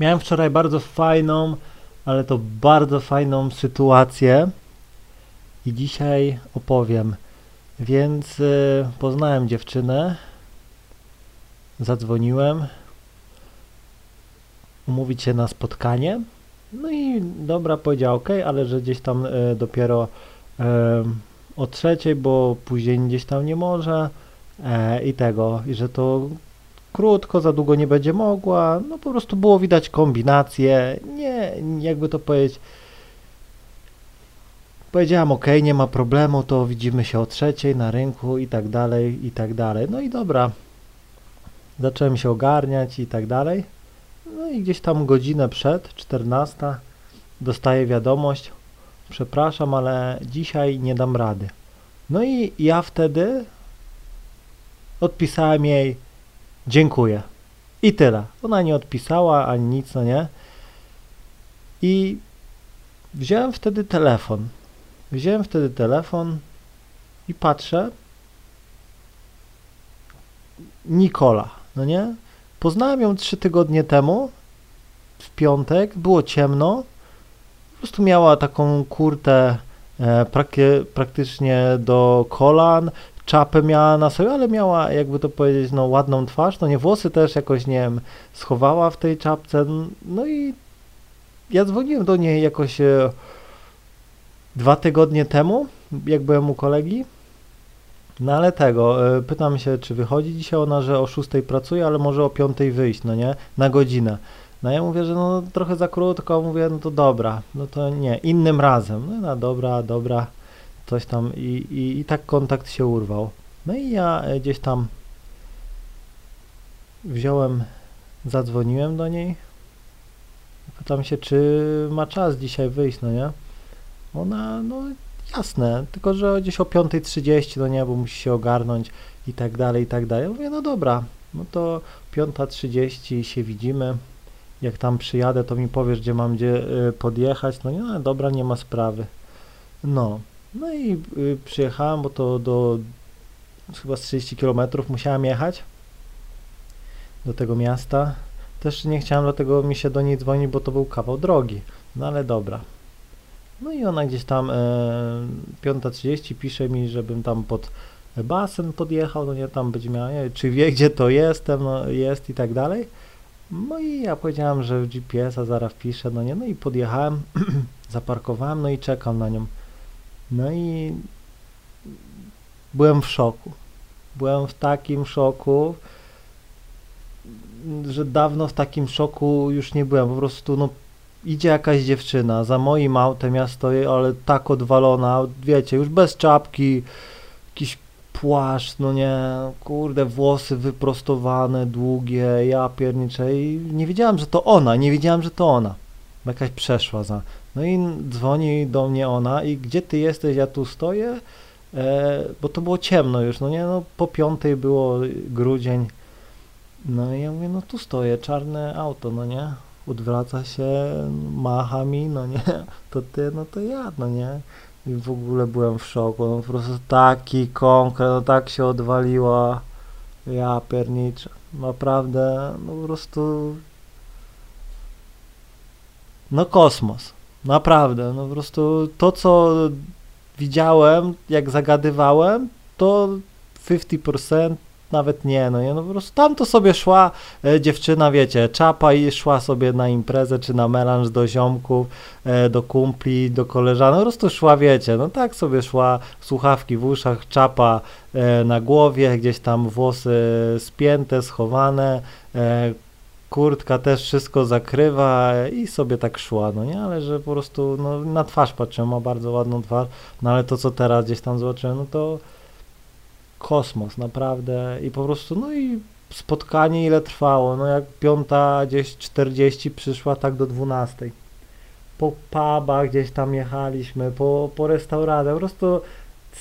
Miałem wczoraj bardzo fajną, ale to bardzo fajną sytuację i dzisiaj opowiem. Więc y, poznałem dziewczynę, zadzwoniłem, umówić się na spotkanie. No i dobra, powiedział ok, ale że gdzieś tam y, dopiero y, o trzeciej, bo później gdzieś tam nie może e, i tego, i że to krótko, za długo nie będzie mogła, no po prostu było widać kombinację, nie, jakby to powiedzieć, powiedziałam ok, nie ma problemu, to widzimy się o trzeciej na rynku i tak dalej, i tak dalej, no i dobra, zacząłem się ogarniać i tak dalej, no i gdzieś tam godzinę przed, 14, dostaję wiadomość, przepraszam, ale dzisiaj nie dam rady. No i ja wtedy odpisałem jej dziękuję. I tyle. Ona nie odpisała ani nic, no nie. I wziąłem wtedy telefon. Wziąłem wtedy telefon i patrzę. Nikola, no nie? Poznałem ją trzy tygodnie temu, w piątek, było ciemno, po prostu miała taką kurtę e, praktycznie do kolan, czapę miała na sobie, ale miała, jakby to powiedzieć, no ładną twarz, no nie, włosy też jakoś, nie wiem, schowała w tej czapce, no i ja dzwoniłem do niej jakoś e, dwa tygodnie temu, jak byłem u kolegi, no ale tego, e, pytam się, czy wychodzi dzisiaj. Ona, że o 6 pracuje, ale może o 5 wyjść, no nie, na godzinę. No ja mówię, że no trochę za krótko, mówię, no to dobra, no to nie, innym razem. No, no dobra, dobra, coś tam i, i, i tak kontakt się urwał. No i ja e, gdzieś tam wziąłem, zadzwoniłem do niej, pytam się, czy ma czas dzisiaj wyjść, no nie? Ona, no jasne, tylko że gdzieś o 5.30, no nie, bo musi się ogarnąć i tak dalej, i tak dalej. Ja mówię, no dobra, no to 5.30 się widzimy jak tam przyjadę, to mi powiesz, gdzie mam gdzie y, podjechać. No nie, no, dobra, nie ma sprawy. No, no i y, przyjechałem, bo to do chyba z 30 km musiałem jechać do tego miasta. Też nie chciałem, dlatego mi się do niej dzwoni, bo to był kawał drogi. No ale dobra. No i ona gdzieś tam e, 5.30 pisze mi, żebym tam pod basen podjechał, no nie, tam będzie miała, nie, czy wie gdzie to jestem, no jest i tak dalej. No i ja powiedziałem, że w GPS-a zaraz wpiszę, no nie, no i podjechałem, zaparkowałem, no i czekam na nią. No i byłem w szoku. Byłem w takim szoku, że dawno w takim szoku już nie byłem. Po prostu, no, idzie jakaś dziewczyna za moim autem, ja stoję, ale tak odwalona, wiecie, już bez czapki, jakiś płaszcz, no nie, kurde, włosy wyprostowane, długie, ja pierniczę i nie wiedziałem, że to ona, nie wiedziałem, że to ona. Jakaś przeszła za. No i dzwoni do mnie ona i gdzie ty jesteś, ja tu stoję, e, bo to było ciemno już, no nie, no po piątej było grudzień. No i ja mówię, no tu stoję, czarne auto, no nie, odwraca się, macha mi, no nie, to ty, no to ja, no nie. I w ogóle byłem w szoku, no po prostu taki konkret, no tak się odwaliła, ja pierniczę, naprawdę, no po prostu, no kosmos, naprawdę, no po prostu to, co widziałem, jak zagadywałem, to 50% nawet nie, no nie, no po prostu tam to sobie szła e, dziewczyna, wiecie, czapa i szła sobie na imprezę, czy na melanż do ziomków, e, do kumpli, do koleżanek, po prostu szła, wiecie, no tak sobie szła, słuchawki w uszach, czapa e, na głowie, gdzieś tam włosy spięte, schowane, e, kurtka też wszystko zakrywa i sobie tak szła, no nie, ale że po prostu, no na twarz patrzyłem, ma bardzo ładną twarz, no ale to, co teraz gdzieś tam zobaczyłem, no to kosmos, naprawdę. I po prostu, no i spotkanie ile trwało? No jak piąta gdzieś 40 przyszła tak do 12. Po pubach gdzieś tam jechaliśmy, po, po restauracjach, po prostu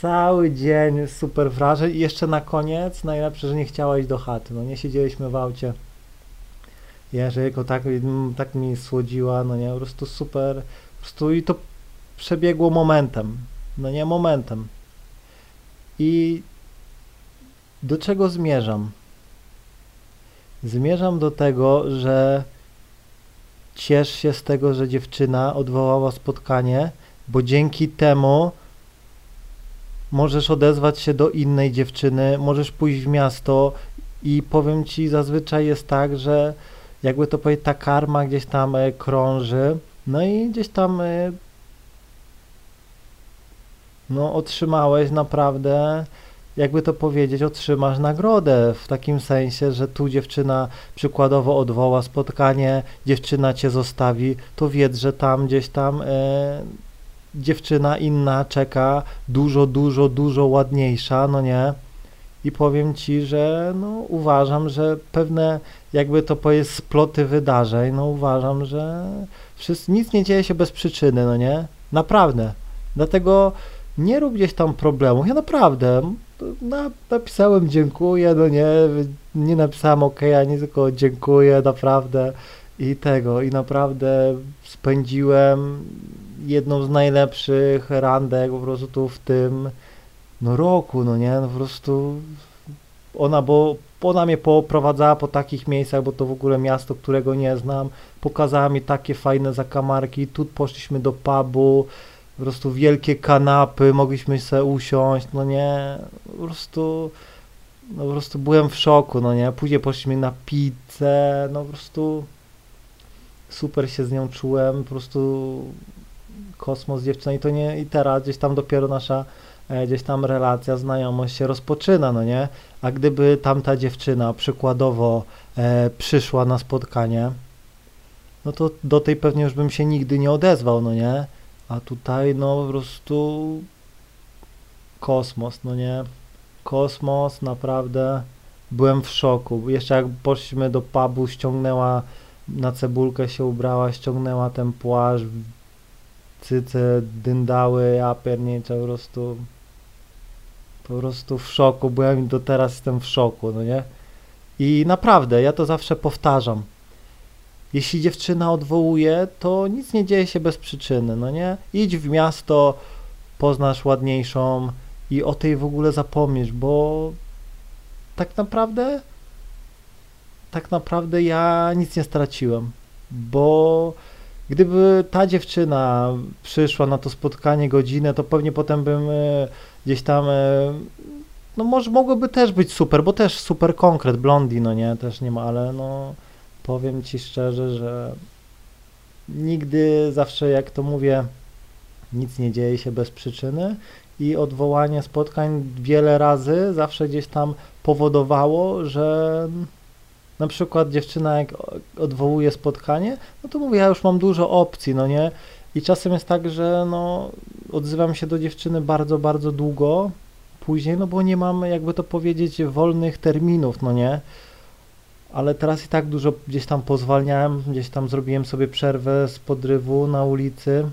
cały dzień super wrażeń i jeszcze na koniec najlepsze, że nie chciała iść do chaty, no nie siedzieliśmy w aucie. Jerzyko tak, tak mi słodziła, no nie, po prostu super, po prostu i to przebiegło momentem, no nie momentem. I do czego zmierzam? Zmierzam do tego, że ciesz się z tego, że dziewczyna odwołała spotkanie, bo dzięki temu możesz odezwać się do innej dziewczyny, możesz pójść w miasto i powiem ci, zazwyczaj jest tak, że jakby to powiedzieć, ta karma gdzieś tam e, krąży, no i gdzieś tam e, no otrzymałeś naprawdę jakby to powiedzieć, otrzymasz nagrodę w takim sensie, że tu dziewczyna przykładowo odwoła spotkanie, dziewczyna cię zostawi, to wiedz, że tam gdzieś tam e, dziewczyna inna czeka, dużo, dużo, dużo ładniejsza, no nie? I powiem ci, że no, uważam, że pewne, jakby to powiedzieć, sploty wydarzeń, no uważam, że wszyscy, nic nie dzieje się bez przyczyny, no nie? Naprawdę. Dlatego nie rób gdzieś tam problemów. Ja naprawdę na, napisałem dziękuję, no nie, nie napisałem ok, ani tylko dziękuję, naprawdę i tego, i naprawdę spędziłem jedną z najlepszych randek po prostu tu w tym no roku, no nie, no po prostu ona, bo ona mnie poprowadzała po takich miejscach, bo to w ogóle miasto, którego nie znam, pokazała mi takie fajne zakamarki, tu poszliśmy do pubu, po prostu wielkie kanapy, mogliśmy sobie usiąść, no nie, po prostu, no po prostu byłem w szoku, no nie, później poszliśmy na pizzę, no po prostu super się z nią czułem, po prostu kosmos dziewczyna i to nie, i teraz gdzieś tam dopiero nasza gdzieś tam relacja, znajomość się rozpoczyna, no nie, a gdyby tamta dziewczyna przykładowo e, przyszła na spotkanie, no to do tej pewnie już bym się nigdy nie odezwał, no nie, a tutaj no po prostu kosmos, no nie? Kosmos, naprawdę byłem w szoku. Jeszcze jak poszliśmy do pubu, ściągnęła na cebulkę się ubrała, ściągnęła ten płaszcz, cyce dyndały, ja pierniczę, po prostu po prostu w szoku byłem i do teraz jestem w szoku, no nie? I naprawdę, ja to zawsze powtarzam. Jeśli dziewczyna odwołuje, to nic nie dzieje się bez przyczyny, no nie? Idź w miasto, poznasz ładniejszą i o tej w ogóle zapomnisz, bo tak naprawdę tak naprawdę ja nic nie straciłem, bo gdyby ta dziewczyna przyszła na to spotkanie godzinę, to pewnie potem bym e, gdzieś tam e, no może mogłoby też być super, bo też super konkret, blondi, no nie, też nie ma, ale no powiem Ci szczerze, że nigdy, zawsze jak to mówię, nic nie dzieje się bez przyczyny i odwołanie spotkań wiele razy zawsze gdzieś tam powodowało, że na przykład dziewczyna jak odwołuje spotkanie, no to mówię, ja już mam dużo opcji, no nie? I czasem jest tak, że no odzywam się do dziewczyny bardzo, bardzo długo później, no bo nie mam, jakby to powiedzieć, wolnych terminów, no nie? ale teraz i tak dużo gdzieś tam pozwalniałem, gdzieś tam zrobiłem sobie przerwę z podrywu na ulicy,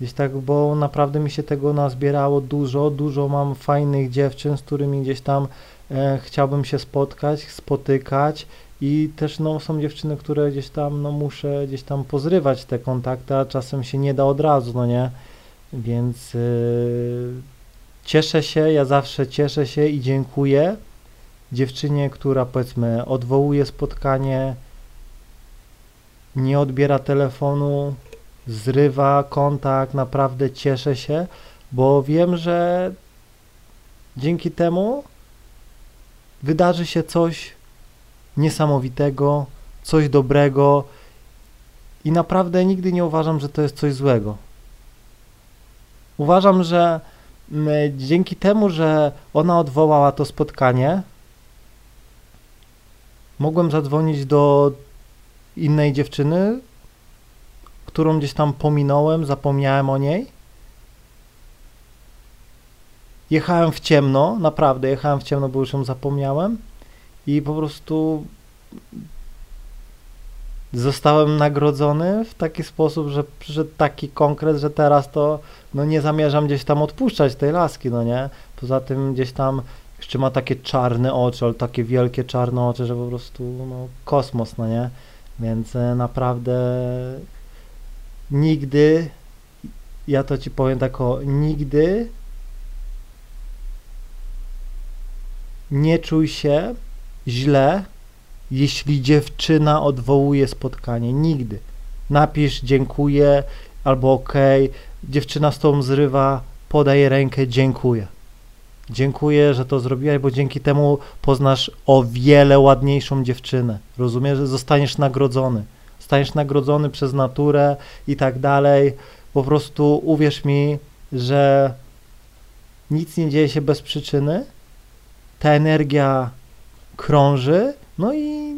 gdzieś tak, bo naprawdę mi się tego nazbierało dużo, dużo mam fajnych dziewczyn, z którymi gdzieś tam e, chciałbym się spotkać, spotykać i też no, są dziewczyny, które gdzieś tam no, muszę gdzieś tam pozrywać te kontakty, a czasem się nie da od razu, no nie, więc yy, cieszę się, ja zawsze cieszę się i dziękuję, dziewczynie, która powiedzmy odwołuje spotkanie, nie odbiera telefonu, zrywa kontakt, naprawdę cieszę się, bo wiem, że dzięki temu wydarzy się coś niesamowitego, coś dobrego i naprawdę nigdy nie uważam, że to jest coś złego. Uważam, że dzięki temu, że ona odwołała to spotkanie, mogłem zadzwonić do innej dziewczyny, którą gdzieś tam pominąłem, zapomniałem o niej. Jechałem w ciemno, naprawdę jechałem w ciemno, bo już ją zapomniałem i po prostu zostałem nagrodzony w taki sposób, że przyszedł taki konkret, że teraz to no nie zamierzam gdzieś tam odpuszczać tej laski, no nie? Poza tym gdzieś tam jeszcze ma takie czarne oczy, ale takie wielkie czarne oczy, że po prostu no, kosmos, no nie? Więc e, naprawdę nigdy, ja to ci powiem tak o, nigdy nie czuj się źle, jeśli dziewczyna odwołuje spotkanie. Nigdy. Napisz dziękuję albo okej, dziewczyna z tobą zrywa, podaj rękę, dziękuję. Dziękuję, że to zrobiłaś, bo dzięki temu poznasz o wiele ładniejszą dziewczynę. Rozumiesz, zostaniesz nagrodzony. Zostaniesz nagrodzony przez naturę i tak dalej. Po prostu uwierz mi, że nic nie dzieje się bez przyczyny. Ta energia krąży, no i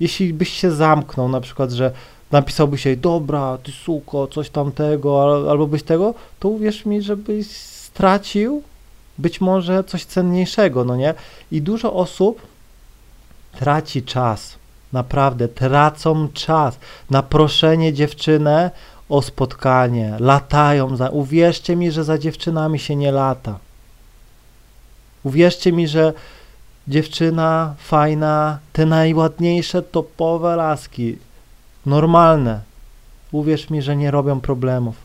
jeśli byś się zamknął, na przykład, że napisałbyś jej, dobra, ty suko, coś tamtego, al- albo byś tego, to uwierz mi, że byś stracił być może coś cenniejszego, no nie? I dużo osób traci czas, naprawdę tracą czas na proszenie dziewczynę o spotkanie, latają za, uwierzcie mi, że za dziewczynami się nie lata. Uwierzcie mi, że dziewczyna fajna, te najładniejsze topowe laski, normalne, uwierz mi, że nie robią problemów.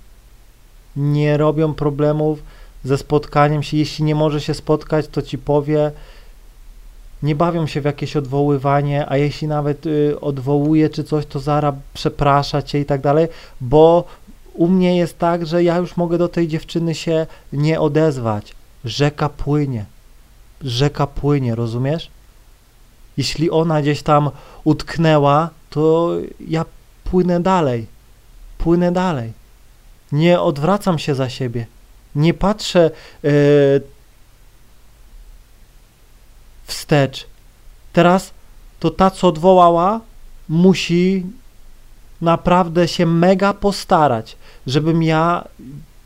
Nie robią problemów ze spotkaniem się. Jeśli nie może się spotkać, to ci powie, nie bawią się w jakieś odwoływanie, a jeśli nawet y, odwołuje czy coś, to zara przeprasza cię i tak dalej, bo u mnie jest tak, że ja już mogę do tej dziewczyny się nie odezwać. Rzeka płynie. Rzeka płynie, rozumiesz? Jeśli ona gdzieś tam utknęła, to ja płynę dalej. Płynę dalej. Nie odwracam się za siebie. Nie patrzę e, wstecz. Teraz to ta, co odwołała, musi naprawdę się mega postarać, żebym ja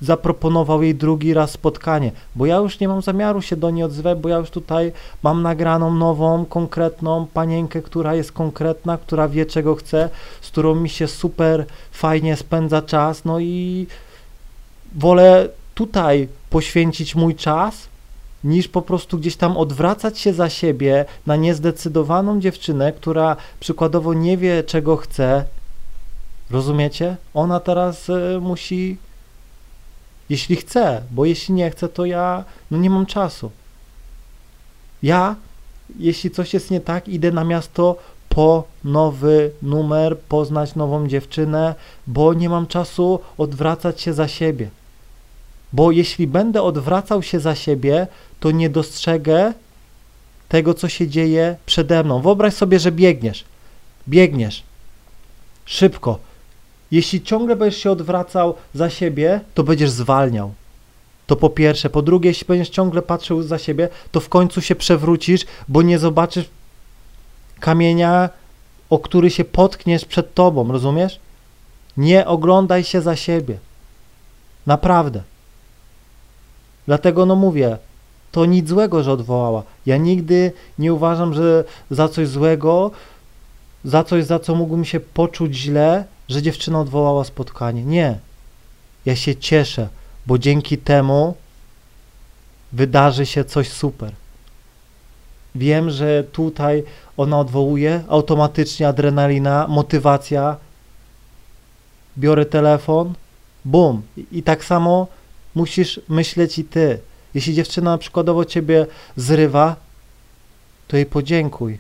zaproponował jej drugi raz spotkanie, bo ja już nie mam zamiaru się do niej odzywać, bo ja już tutaj mam nagraną nową, konkretną panienkę, która jest konkretna, która wie czego chce, z którą mi się super fajnie spędza czas, no i wolę tutaj poświęcić mój czas, niż po prostu gdzieś tam odwracać się za siebie na niezdecydowaną dziewczynę, która przykładowo nie wie czego chce. Rozumiecie? Ona teraz y, musi jeśli chce, bo jeśli nie chce, to ja no nie mam czasu. Ja, jeśli coś jest nie tak, idę na miasto po nowy numer, poznać nową dziewczynę, bo nie mam czasu odwracać się za siebie. Bo jeśli będę odwracał się za siebie, to nie dostrzegę tego, co się dzieje przede mną. Wyobraź sobie, że biegniesz. Biegniesz. Szybko. Jeśli ciągle będziesz się odwracał za siebie, to będziesz zwalniał. To po pierwsze. Po drugie, jeśli będziesz ciągle patrzył za siebie, to w końcu się przewrócisz, bo nie zobaczysz kamienia, o który się potkniesz przed tobą, rozumiesz? Nie oglądaj się za siebie. Naprawdę. Dlatego no mówię, to nic złego, że odwołała. Ja nigdy nie uważam, że za coś złego, za coś, za co mógłbym się poczuć źle, że dziewczyna odwołała spotkanie. Nie. Ja się cieszę, bo dzięki temu wydarzy się coś super. Wiem, że tutaj ona odwołuje, automatycznie adrenalina, motywacja. Biorę telefon, bum. I, tak samo musisz myśleć i ty. Jeśli dziewczyna przykładowo ciebie zrywa, to jej podziękuj.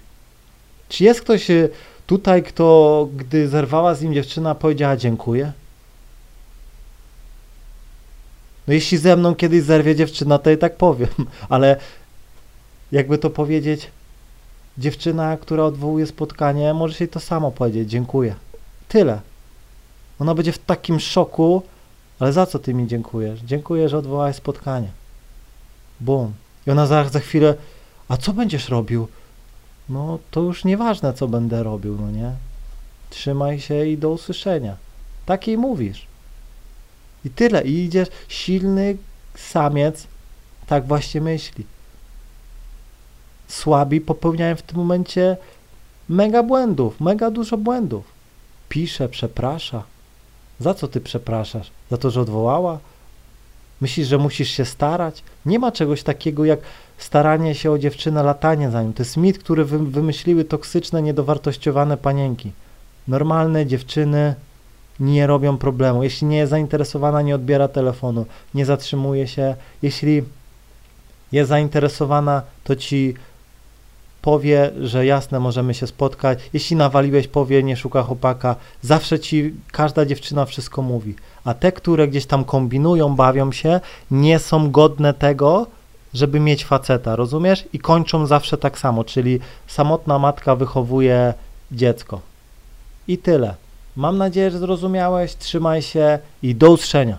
Czy jest ktoś y, tutaj, kto, gdy zerwała z nim dziewczyna, powiedziała dziękuję? No jeśli ze mną kiedyś zerwie dziewczyna, to i tak powiem, ale jakby to powiedzieć, dziewczyna, która odwołuje spotkanie, może jej to samo powiedzieć, dziękuję. Tyle. Ona będzie w takim szoku, ale za co ty mi dziękujesz? Dziękuję, że odwołałeś spotkanie. Bum. I ona za, za chwilę, a co będziesz robił? No to już nieważne, co będę robił, no nie? Trzymaj się i do usłyszenia. Takiej mówisz. I tyle. I idziesz, silny samiec tak właśnie myśli. Słabi popełniają w tym momencie mega błędów, mega dużo błędów. Pisze, przeprasza. Za co ty przepraszasz? Za to, że odwołała? Myślisz, że musisz się starać? Nie ma czegoś takiego jak staranie się o dziewczynę, latanie za nią. To jest mit, który wy, wymyśliły toksyczne, niedowartościowane panienki. Normalne dziewczyny nie robią problemu. Jeśli nie jest zainteresowana, nie odbiera telefonu, nie zatrzymuje się. Jeśli jest zainteresowana, to ci powie, że jasne, możemy się spotkać. Jeśli nawaliłeś, powie, nie szuka chłopaka. Zawsze ci każda dziewczyna wszystko mówi. A te, które gdzieś tam kombinują, bawią się, nie są godne tego, żeby mieć faceta, rozumiesz? I kończą zawsze tak samo, czyli samotna matka wychowuje dziecko. I tyle. Mam nadzieję, że zrozumiałeś. Trzymaj się i do usłyszenia.